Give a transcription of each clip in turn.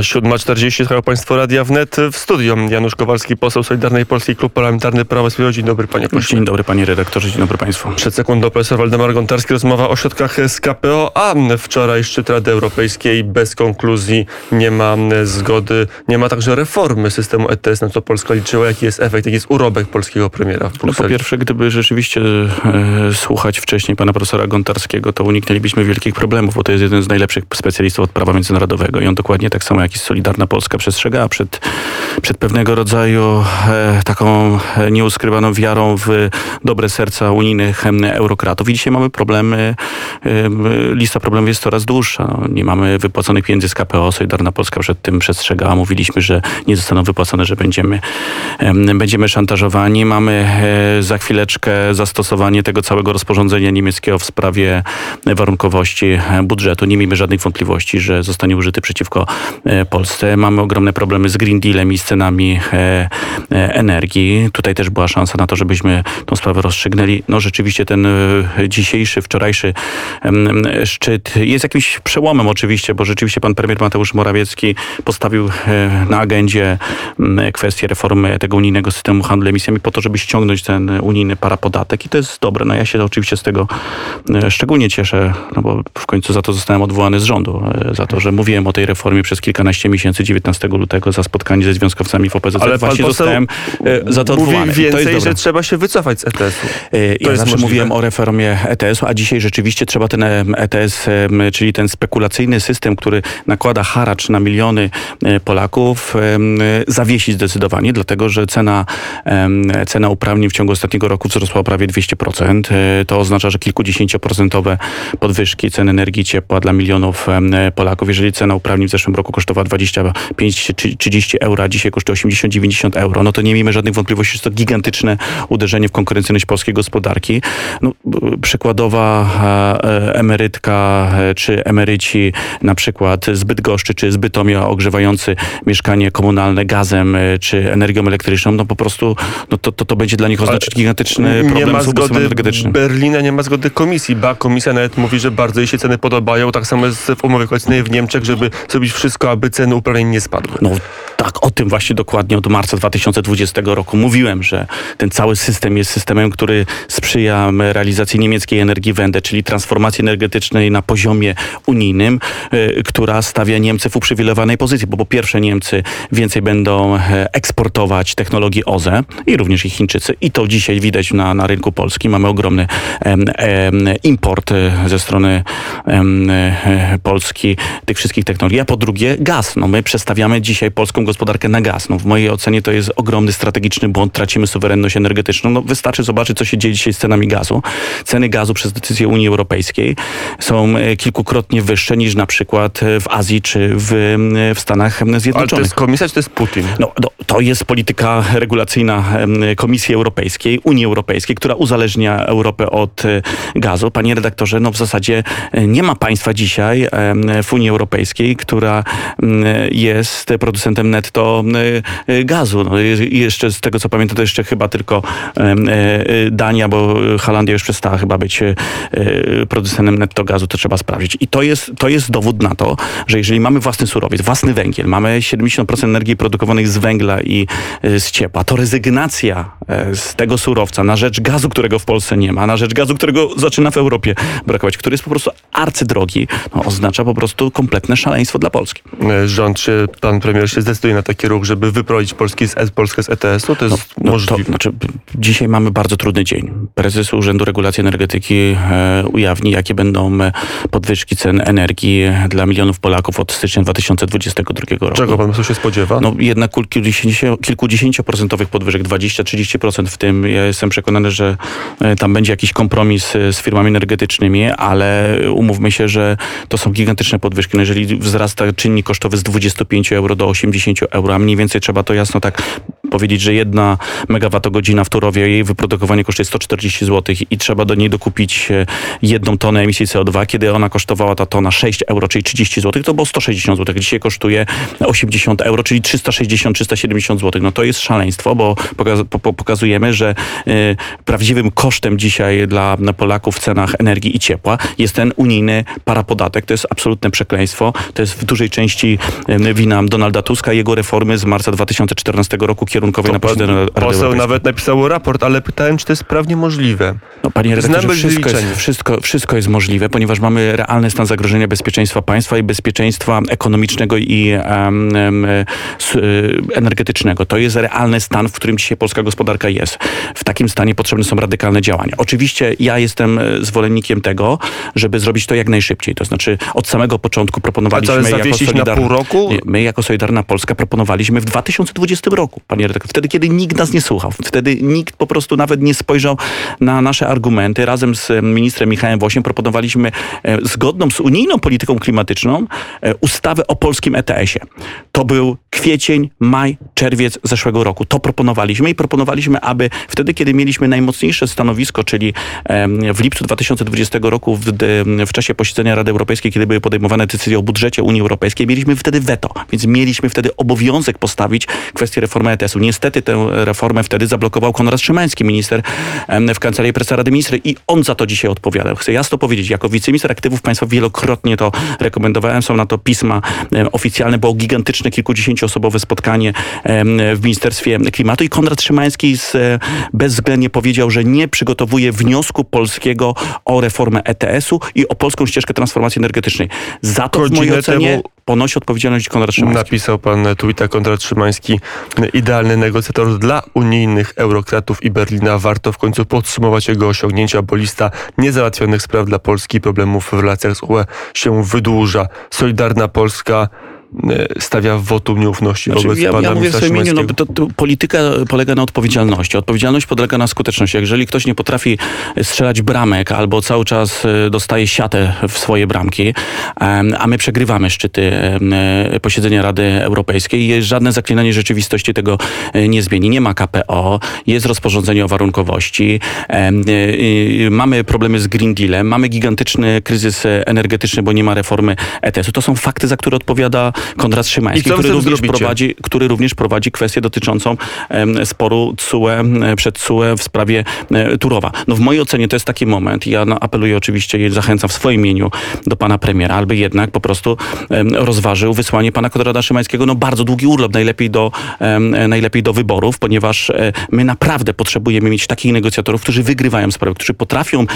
7.40 trwają Państwo Radia Wnet w studio. Janusz Kowalski, poseł Solidarnej Polskiej, Klub Parlamentarny Prawo i Sprawiedliwość. Dzień dobry Panie pośle. Dzień dobry Panie redaktorze, dzień dobry Państwu. Przed sekundą profesor Waldemar Gontarski rozmowa o środkach z KPO, a wczoraj szczyt Rady Europejskiej bez konkluzji nie ma zgody, nie ma także reformy systemu ETS, na co Polska liczyła. Jaki jest efekt, jaki jest urobek polskiego premiera w No Brukseli? po pierwsze, gdyby rzeczywiście e, słuchać wcześniej pana profesora Gontarskiego, to uniknęlibyśmy wielkich problemów, bo to jest jeden z najlepszych specjalistów od prawa międzynarodowego i on dokładnie tak samo jak i Solidarna Polska przestrzega przed, przed pewnego rodzaju e, taką e, nieuskrywaną wiarą w dobre serca unijnych eurokratów. I dzisiaj mamy problemy, em, lista problemów jest coraz dłuższa. No, nie mamy wypłaconych pieniędzy z KPO, Solidarna Polska przed tym przestrzegała. Mówiliśmy, że nie zostaną wypłacone, że będziemy, em, będziemy szantażowani. Mamy e, za chwileczkę zastosowanie tego całego rozporządzenia niemieckiego w sprawie warunkowości e, budżetu. Nie miejmy żadnych wątpliwości, że zostanie użyty przeciwko e, Polsce. Mamy ogromne problemy z Green Dealem i z cenami e, e, energii. Tutaj też była szansa na to, żebyśmy tą sprawę rozstrzygnęli. No rzeczywiście ten e, dzisiejszy, wczorajszy szczyt jest jakimś przełomem oczywiście, bo rzeczywiście pan premier Mateusz Morawiecki postawił na agendzie kwestię reformy tego unijnego systemu handlu emisjami po to, żeby ściągnąć ten unijny parapodatek i to jest dobre. No ja się oczywiście z tego szczególnie cieszę, no bo w końcu za to zostałem odwołany z rządu, za to, że mówiłem o tej reformie przez kilkanaście miesięcy 19 lutego za spotkanie ze związkowcami w OPZZ. Ale Właśnie zostałem e, za to Mówi odwołany. I to jest więcej, że trzeba się wycofać z ETS-u. E, Ja zawsze możliwe. mówiłem o reformie ETS-u, a dzisiaj rzeczywiście trzeba ten ETS, em, czyli ten spekulacyjny system, który nakłada haracz na miliony e, Polaków, zawiesić zdecydowanie, dlatego że cena, cena uprawnień w ciągu ostatniego roku wzrosła o prawie 200%. E, To oznacza, że kilkudziesięcioprocentowe podwyżki cen energii ciepła dla milionów Polaków. Jeżeli cena uprawnień w zeszłym roku kosztowała 25 czy 30 euro, a dzisiaj kosztuje 80-90 euro, no to nie miejmy żadnych wątpliwości, że to gigantyczne uderzenie w konkurencyjność polskiej gospodarki. No, przykładowa e, emerytka e, czy emeryci na przykład z Bydgoszczy czy z Bytomia ogrzewający mieszkanie komunalne gazem e, czy energią elektryczną, no po prostu no to, to, to będzie dla nich oznaczać gigantyczny nie problem ma z ubóstwem zgody energetycznym. Berlina, nie ma zgody komisji, ba komisja nawet mówi, że bardzo jej się ceny podobają. Tak samo jest w umowie koalicyjnej w Niemczech, żeby zrobić wszystko, aby ceny uprawnień nie spadły. No tak, o tym właśnie dokładnie od marca 2020 roku mówiłem, że ten cały system jest systemem, który sprzyja realizacji niemieckiej energii Wende, czyli transformacji energetycznej na poziomie unijnym, y, która stawia Niemcy w uprzywilejowanej pozycji, bo po pierwsze Niemcy więcej będą e, eksportować technologii OZE i również i Chińczycy i to dzisiaj widać na, na rynku polskim. Mamy ogromny em, em, import e, ze strony em, e, Polski tych wszystkich technologii, a po drugie gaz. No my przestawiamy dzisiaj polską gospodarkę na gaz. No w mojej ocenie to jest ogromny strategiczny błąd, tracimy suwerenność energetyczną. No wystarczy zobaczyć, co się dzieje dzisiaj z cenami gazu. Ceny gazu przez decyzję Unii Europejskiej są e, kilkukrotnie wyższe niż na przykład e, w Azji czy w, e, w Stanach Ale to Zjednoczonych. jest komisja, czy to jest Putin? No, no, to jest polityka regulacyjna Komisji Europejskiej, Unii Europejskiej, która uzależnia Europę od gazu. Panie redaktorze, no w zasadzie nie ma państwa dzisiaj w Unii Europejskiej, która jest producentem netto e, e, gazu. No, jeszcze z tego co pamiętam, to jeszcze chyba tylko e, e, Dania, bo Holandia już przestała chyba być e, producentem netto gazu, to trzeba sprawdzić. I to jest, to jest dowód na to, że jeżeli mamy własny surowiec, własny węgiel, mamy 70% energii produkowanej z węgla i z ciepła, to rezygnacja z tego surowca na rzecz gazu, którego w Polsce nie ma, na rzecz gazu, którego zaczyna w Europie brakować, który jest po prostu arcydrogi, no, oznacza po prostu kompletne szaleństwo dla Polski. E, Rząd, czy pan premier się zdecyduje na taki ruch, żeby wyprowadzić Polski z, E- Polskę z ETS-u? To jest No, to, możliwe. znaczy, b- dzisiaj mamy bardzo trudny dzień. Prezes Urzędu Regulacji Energetyki e, ujawni, jakie będą e, podwyżki cen energii dla milionów Polaków od stycznia 2022 roku. Czego pan poseł się spodziewa? No jednak kilkudziesięcio- kilkudziesięcioprocentowych podwyżek, 20-30% w tym. Ja jestem przekonany, że tam będzie jakiś kompromis z firmami energetycznymi, ale umówmy się, że to są gigantyczne podwyżki. No jeżeli wzrasta czynnik kosztowy z 25 euro do 80 euro, a mniej więcej trzeba to jasno tak powiedzieć, że jedna megawattogodzina w Turowie, jej wyprodukowanie kosztuje 140 zł i trzeba do niej dokupić e, jedną tonę emisji CO2, kiedy ona kosztowała ta tona 6 euro, czyli 30 zł, to było 160 zł. Dzisiaj kosztuje 80 euro, czyli 360-370 zł. No to jest szaleństwo, bo pokaz po pokazujemy, że y, prawdziwym kosztem dzisiaj dla Polaków w cenach energii i ciepła jest ten unijny parapodatek. To jest absolutne przekleństwo. To jest w dużej części y, wina Donalda Tuska, jego reformy z marca 2014 roku kierunkowej To na Rady Poseł Europejskiej. nawet napisał raport, ale pytałem, czy to jest prawnie możliwe. No, panie redaktorze, Znamy wszystko jest, wszystko, wszystko jest możliwe, ponieważ mamy realny stan zagrożenia bezpieczeństwa państwa i bezpieczeństwa ekonomicznego i s- y, energetycznego. To jest realny stan, w którym dzisiaj polska gospodarka jest. W takim stanie potrzebne są radykalne działania. Oczywiście ja jestem e, zwolennikiem tego, żeby zrobić to jak najszybciej. To znaczy od samego początku A proponowaliśmy co, jako na pół roku? Nie, My jako Solidarna Polska proponowaliśmy w 2020 roku, panie redaktor. Wtedy, kiedy nikt nas nie słuchał. Wtedy nikt po prostu nawet nie spojrzał na nasze argumenty. Razem z em, ministrem Michałem Wosiem proponowaliśmy e, zgodną z unijną polityką klimatyczną e, ustawę o polskim ETS-ie. To był kwiecień, maj, czerwiec zeszłego roku. To proponowaliśmy i proponowaliśmy, aby wtedy, kiedy mieliśmy najmocniejsze stanowisko, czyli w lipcu 2020 roku w, w czasie posiedzenia Rady Europejskiej, kiedy były podejmowane decyzje o budżecie Unii Europejskiej, mieliśmy wtedy weto, więc mieliśmy wtedy obowiązek postawić kwestię reformy ETS-u. Niestety tę reformę wtedy zablokował Konrad Szymański, minister w Kancelarii Prezesa Rady Ministry i on za to dzisiaj odpowiadał. Chcę jasno powiedzieć, jako wiceminister aktywów państwa wielokrotnie to rekomendowałem, są na to pisma oficjalne, było gigantyczne kilkudziesięcioosobowe spotkanie w Ministerstwie Klimatu i Konrad Szymański z, e, bezwzględnie powiedział, że nie przygotowuje wniosku polskiego o reformę ETS-u i o polską ścieżkę transformacji energetycznej. Za to w mojej ocenie temu ponosi odpowiedzialność Konrad Szymański. Napisał pan tweeta Konrad Szymański, idealny negocjator dla unijnych eurokratów i Berlina. Warto w końcu podsumować jego osiągnięcia, bo lista niezałatwionych spraw dla Polski problemów w relacjach z UE się wydłuża. Solidarna Polska stawia wotum nieufności Znaczy, wobec ja, pana ja mówię w imieniu, no, to, to polityka polega na odpowiedzialności. Odpowiedzialność polega na skuteczności. Jeżeli ktoś nie potrafi strzelać bramek albo cały czas e, dostaje siatę w swoje bramki, a my przegrywamy szczyty e, posiedzenia Rady Europejskiej, jest żadne zaklinanie rzeczywistości tego e, nie zmieni. Nie ma KPO, jest rozporządzenie o warunkowości, e, e, mamy problemy z Green Dealem, mamy gigantyczny kryzys e, energetyczny, bo nie ma reformy ETS-u. To są fakty, za które odpowiada Konrad Szymański, który również zrobicie? prowadzi który również prowadzi kwestię dotyczącą em, sporu CUE przed CUE w sprawie e, Turowa. No w mojej ocenie to jest taki moment, ja no, apeluję oczywiście i zachęcam w swoim imieniu do pana premiera, aby jednak po prostu em, rozważył wysłanie pana Konrada Szymańskiego, no bardzo długi urlop, najlepiej do, em, najlepiej do wyborów, ponieważ e, my naprawdę potrzebujemy mieć takich negocjatorów, którzy wygrywają sprawy, którzy potrafią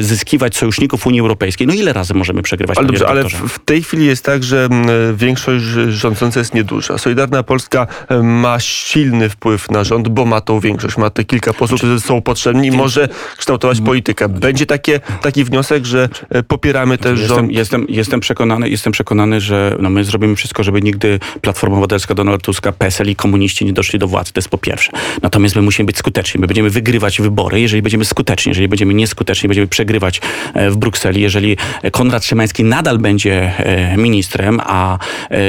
zyskiwać sojuszników Unii Europejskiej. No ile razy możemy przegrywać? Ale dobrze, ale w, w tej chwili jest tak, że mm, większość rządząca jest nieduża. Solidarna Polska e, ma silny wpływ na rząd, bo ma tą większość, ma te kilka posłów, którzy są potrzebni i może kształtować politykę. Będzie takie, taki wniosek, że e, popieramy też Jestem, rząd. jestem, jestem, przekonany, jestem przekonany, że no my zrobimy wszystko, żeby nigdy Platforma Obywatelska, Donald Tuska, PSL i komuniści nie doszli do władzy. To jest po pierwsze. Natomiast my musimy być skuteczni. My będziemy wygrywać wybory, jeżeli będziemy skuteczni. Jeżeli będziemy nieskuteczni, będziemy przegrywać e, w Brukseli. Jeżeli Konrad Szymański nadal będzie ministrem, a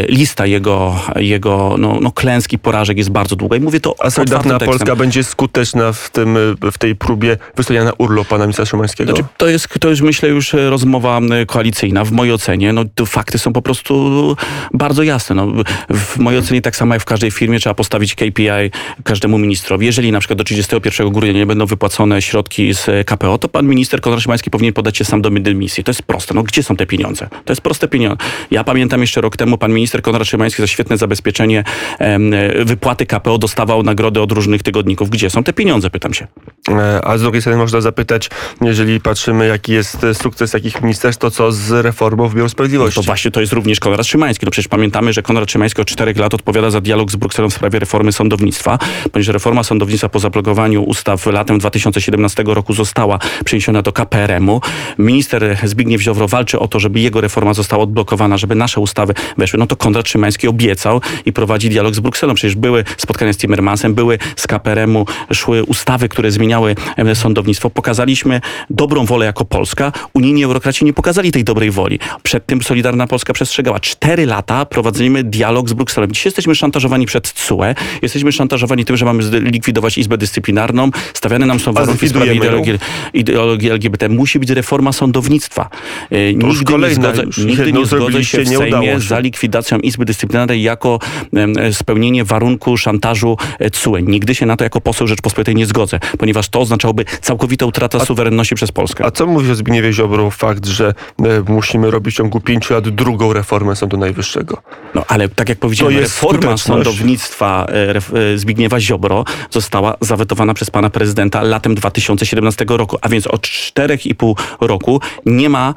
lista jego, jego no, no, klęski, porażek jest bardzo długa. I mówię to A Solidarna. Polska będzie skuteczna w, tym, e, w tej próbie wysłania na urlop pana ministra Szymańskiego? Znaczy, to jest, to jest myślę już e, rozmowa e, koalicyjna. W mojej ocenie no, fakty są po prostu bardzo jasne. No, w mojej ocenie tak samo jak w każdej firmie trzeba postawić KPI każdemu ministrowi. Jeżeli na przykład do 31 grudnia nie będą wypłacone środki z e, KPO, to pan minister Konrad Szymański powinien podać się sam do dymisji. To jest proste. No, gdzie są te pieniądze? To jest proste pieniądze. Ja pamiętam jeszcze rok temu pan minister Konrad Szymański za świetne zabezpieczenie e, wypłaty KPO dostawał nagrody od różnych tygodników. Gdzie są te pieniądze? Pytam się. E, A z drugiej strony można zapytać, jeżeli patrzymy, jaki jest e, sukces jakich ministerstw, to co z reformą wymiaru No sprawiedliwości? to właśnie to jest również Konrad Szymański. No przecież pamiętamy, że Konrad Szymański od czterech lat odpowiada za dialog z Brukselą w sprawie reformy sądownictwa, ponieważ reforma sądownictwa po zablokowaniu ustaw latem 2017 roku została przeniesiona do KPRM-u. Minister Zbigniew Ziobro walczy o to, żeby jego reforma została odblokowana, żeby nasze ustawy weszły. Przeszły, no to Konrad Szymański obiecał i prowadzi dialog z Brukselą. Przecież były spotkania z Timmermansem, były z KPRM-u, szły ustawy, które zmieniały em, sądownictwo. Pokazaliśmy dobrą wolę jako Polska. Unijni eurokraci nie pokazali tej dobrej woli. Przed tym Solidarna Polska przestrzegała. Cztery lata prowadzimy dialog z Brukselą. Dzisiaj jesteśmy szantażowani przed CUE, jesteśmy szantażowani tym, że mamy likwidować Izbę Dyscyplinarną, stawiane nam są warunki w sprawie ideologii, ideologii LGBT. Musi być reforma sądownictwa. E, już Nigdy, nie kolejna zgodzę, już. nigdy Jedno nie zgodzę się w nie Sejmie udało się. za likwidacją Izby Dyscyplinarnej jako em, spełnienie warunku szantażu e, CUE. Nigdy się na to jako poseł Rzeczpospolitej nie zgodzę, ponieważ to oznaczałoby całkowitą utratę suwerenności przez Polskę. A co mówi o Zbigniewie Ziobro fakt, że e, musimy robić w ciągu pięciu lat drugą reformę Sądu Najwyższego? No ale tak jak powiedziałem, reforma sądownictwa e, e, Zbigniewa Ziobro została zawetowana przez pana prezydenta latem 2017 roku, a więc od czterech i pół roku nie ma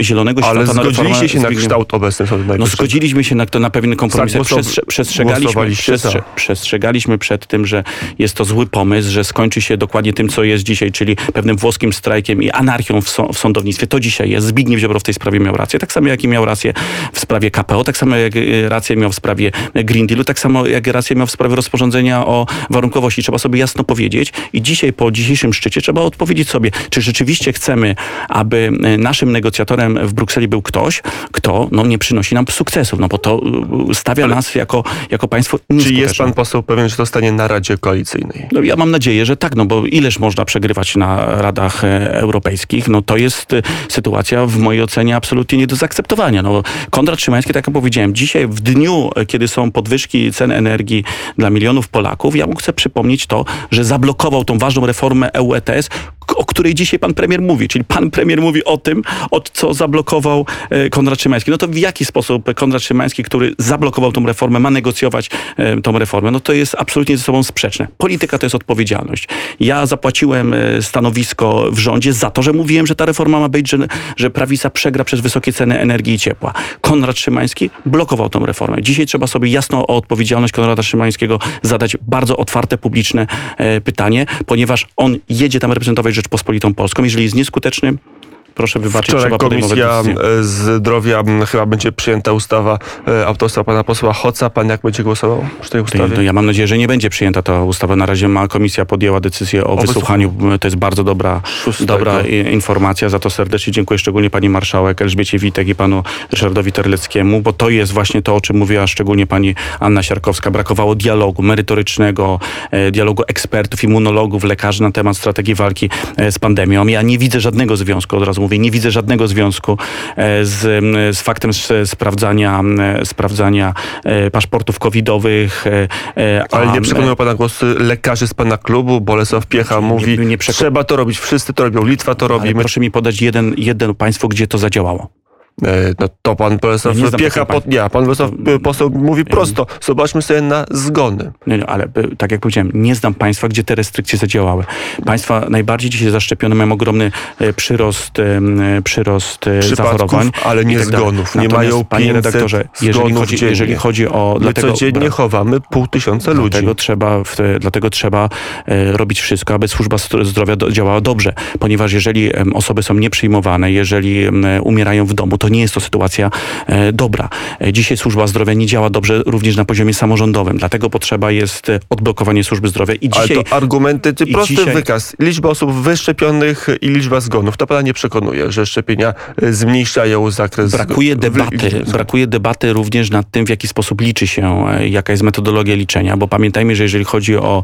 zielonego Ale światła reformę zgodziliście się na kształt obecny Sądu No Najwyższego. Zgodziliśmy się na, to na pewien kompromis. Zagłosow- Przestrze, przestrzegaliśmy, przestrze, przestrzegaliśmy przed tym, że jest to zły pomysł, że skończy się dokładnie tym, co jest dzisiaj, czyli pewnym włoskim strajkiem i anarchią w, są, w sądownictwie. To dzisiaj jest. Zbigniew Ziobro w tej sprawie miał rację. Tak samo jak i miał rację w sprawie KPO, tak samo jak e, rację miał w sprawie Green Dealu, tak samo jak rację miał w sprawie rozporządzenia o warunkowości. Trzeba sobie jasno powiedzieć i dzisiaj po dzisiejszym szczycie trzeba odpowiedzieć sobie, czy rzeczywiście chcemy, aby e, naszym negocjatorem w Brukseli był ktoś, kto no, nie przynosi nam sukcesów, no bo to e, stawia nas jako, jako państwo Czy jest pan poseł pewien, że zostanie na Radzie Koalicyjnej? No ja mam nadzieję, że tak, no bo ileż można przegrywać na radach e, europejskich, no to jest e, sytuacja w mojej ocenie absolutnie nie do zaakceptowania. No, Konrad Szymański, tak jak powiedziałem, dzisiaj w dniu, e, kiedy są podwyżki cen energii dla milionów Polaków, ja mu chcę przypomnieć to, że zablokował tą ważną reformę EU ETS, o której dzisiaj pan premier mówi, czyli pan premier mówi o tym, od co zablokował e, Konrad Szymański. No to w jaki sposób Konrad Szymański, który zablokował tą reformę, ma negocjować e, tą reformę? No to jest absolutnie ze sobą sprzeczne. Polityka to jest odpowiedzialność. Ja zapłaciłem e, stanowisko w rządzie za to, że mówiłem, że ta reforma ma być, że, że prawica przegra przez wysokie ceny energii i ciepła. Konrad Szymański blokował tą reformę. Dzisiaj trzeba sobie jasno o odpowiedzialność Konrada Szymańskiego zadać bardzo otwarte, publiczne e, pytanie, ponieważ on jedzie tam reprezentować Rzeczpospolitą Polską. Jeżeli jest nieskuteczny, proszę wybaczyć, Wczoraj trzeba Komisja e, Zdrowia chyba będzie przyjęta ustawa e, autorstwa pana posła Hoca. Pan jak będzie głosował przy tej ustawie? ja mam nadzieję, że nie będzie przyjęta ta ustawa. Na razie ma komisja podjęła decyzję o, wysłuchaniu. To jest bardzo dobra, Szóstego. dobra informacja. Za to serdecznie dziękuję szczególnie pani marszałek Elżbiecie Witek i panu Ryszardowi Terleckiemu, bo to jest właśnie to, o czym mówiła szczególnie pani Anna Siarkowska. Brakowało dialogu merytorycznego, e, dialogu ekspertów, immunologów, lekarzy na temat strategii walki z pandemią. Ja nie widzę żadnego związku, od razu mówię, nie widzę żadnego związku e, z, z faktem sprawdzania, sprawdzania e, paszportów covidowych. e, Ale nie przekonują pana głosy lekarzy z pana klubu. Bolesław Piecha mówi, nie przeko- trzeba to robić. Wszyscy to robią. Litwa to robi. Proszę mi podać jeden, jeden państwo, gdzie to zadziałało. E, no to pan nie znam Piecha, pod, nie, pan Bolesław e, poseł mówi prosto. Zobaczmy sobie na zgony. Nie, ale y, tak jak powiedziałem, nie znam państwa, gdzie te restrykcje zadziałały. Państwa najbardziej dzisiaj zaszczepione mają ogromny e, przyrost, e, przyrost e, zachorowań. ale nie tak zgonów. Nie mają panie 500 redaktorze, jeżeli chodzi, dziennie. jeżeli chodzi o... My dlatego, codziennie chowamy pół tysiąca ludzi. Dlatego trzeba, dlatego trzeba e, robić wszystko, aby służba zdrowia działała dobrze, ponieważ jeżeli osoby są nieprzyjmowane, jeżeli umierają w domu, to nie jest to sytuacja e, dobra. E, dzisiaj służba zdrowia nie działa dobrze również na poziomie samorządowym, dlatego potrzeba jest e, odblokowanie służby zdrowia i Ale dzisiaj... to argumenty, i prosty dzisiaj- wykaz. Liczba osób wyszczepionych i liczba zgonów. To pana nie przekonuje, że szczepienia zmniejszają zakres... Brakuje debaty, brakuje debaty również nad tym, w jaki sposób liczy się, jaka jest metodologia liczenia, bo pamiętajmy, że jeżeli chodzi o,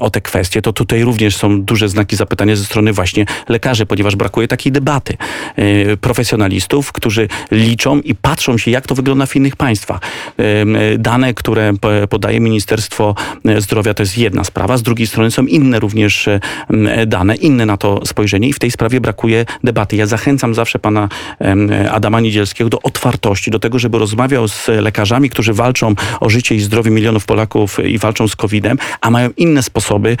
o te kwestie, to tutaj również są duże znaki zapytania ze strony właśnie lekarzy, ponieważ brakuje takiej debaty. E, Profesjonalistów, którzy liczą i patrzą się, jak to wygląda w innych państwach. E, Dane, które podaje Ministerstwo e, Zdrowia, to jest jedna sprawa, z drugiej strony są inne również e, dane, inne na to spojrzenie i w tej sprawie brakuje debaty. Ja zachęcam zawsze pana Adama Niedzielskiego do otwartości, do tego, żeby rozmawiał z lekarzami, którzy walczą o życie i zdrowie milionów Polaków i walczą z COVID-em, a mają inne sposoby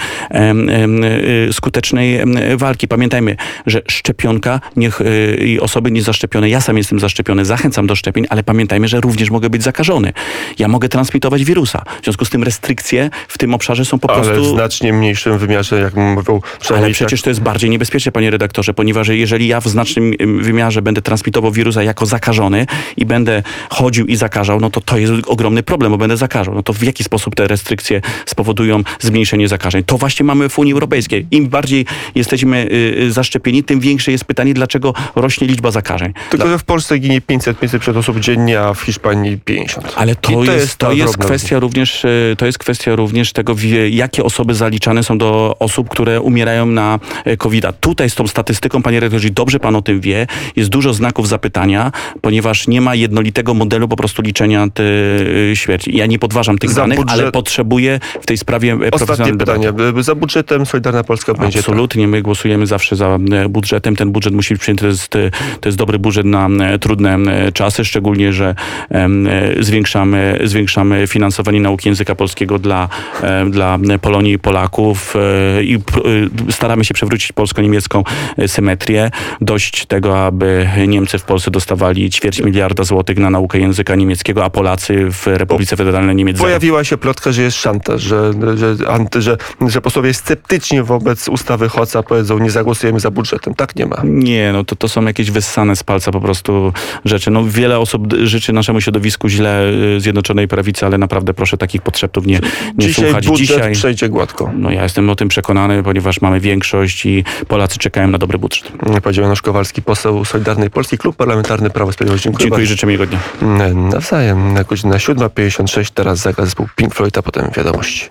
skutecznej walki. Pamiętajmy, że szczepionka niech, i osoby nie, za- zaszczepione, ja sam jestem zaszczepiony, zachęcam do szczepień, ale pamiętajmy, że również mogę być zakażony. Ja mogę transmitować wirusa. W związku z tym restrykcje w tym obszarze są po Ale w prostu... znacznie mniejszym wymiarze, jak mówią Ale przynajmniej przecież to jest bardziej niebezpieczne, panie redaktorze, ponieważ jeżeli ja w znacznym ym, wymiarze będę transmitował wirusa jako zakażony i będę chodził i zakażał, no to to jest ogromny problem, bo będę zakażał. No to w jaki sposób te restrykcje spowodują zmniejszenie zakażeń? To właśnie mamy w Unii Europejskiej. Im bardziej jesteśmy y, y, zaszczepieni, tym większe jest pytanie, dlaczego rośnie liczba zakażeń. Tylko, że w Polsce ginie 500-500 osób dziennie, a w Hiszpanii 50. Ale to, I jest, to ta jest kwestia również, e, to jest kwestia również tego, jakie osoby zaliczane są do osób, które umierają na e, covid -a. Tutaj z tą statystyką, panie redaktorze, dobrze pan o tym wie, jest dużo znaków zapytania, ponieważ nie ma jednolitego modelu po prostu liczenia te, e, śmierci. Ja nie podważam tych Za danych, budżet- ale potrzebuję w tej sprawie Ostatnie debaty. pytanie. By- Za budżetem Solidarna Polska będzie Absolutnie, my głosujemy zawsze za budżetem. Ten budżet musi być przyjęty, to jest, to jest dobry budżet na e, trudne e, czasy, szczególnie, że e, zwiększamy, zwiększamy finansowanie nauki języka polskiego dla, dla Polonii i Polaków i staramy się przewrócić polsko-niemiecką symetrię. Dość tego, aby Niemcy w Polsce dostawali ćwierć miliarda złotych na naukę języka niemieckiego, a Polacy w Republice Federalnej Niemiec. Pojawiła się plotka, że jest szantaż, że, że, anty, że, że posłowie sceptyczni wobec ustawy Hoca powiedzą, nie zagłosujemy za budżetem. Tak nie ma. Nie, no to, to są jakieś wyssane z palca po prostu rzeczy. No wiele osób życzy naszemu środowisku źle y, Zjednoczonej Prawicy, ale naprawdę proszę takich podszeptów nie, nie Dzisiaj słuchać. budżet Dzisiaj, przejdzie gładko. no ja jestem o tym przekonany, ponieważ mamy większość i Polacy czekają na dobry budżet. Powiedział Janusz Kowalski, poseł Solidarnej Polski, Klub Parlamentarny Prawo i Sprawiedliwość. Dziękuję, Dziękuję i życzę miłego dnia. bardzo. Nawzajem. Godzina 7.56, teraz zagra zespół Pink Floyd, a potem wiadomości.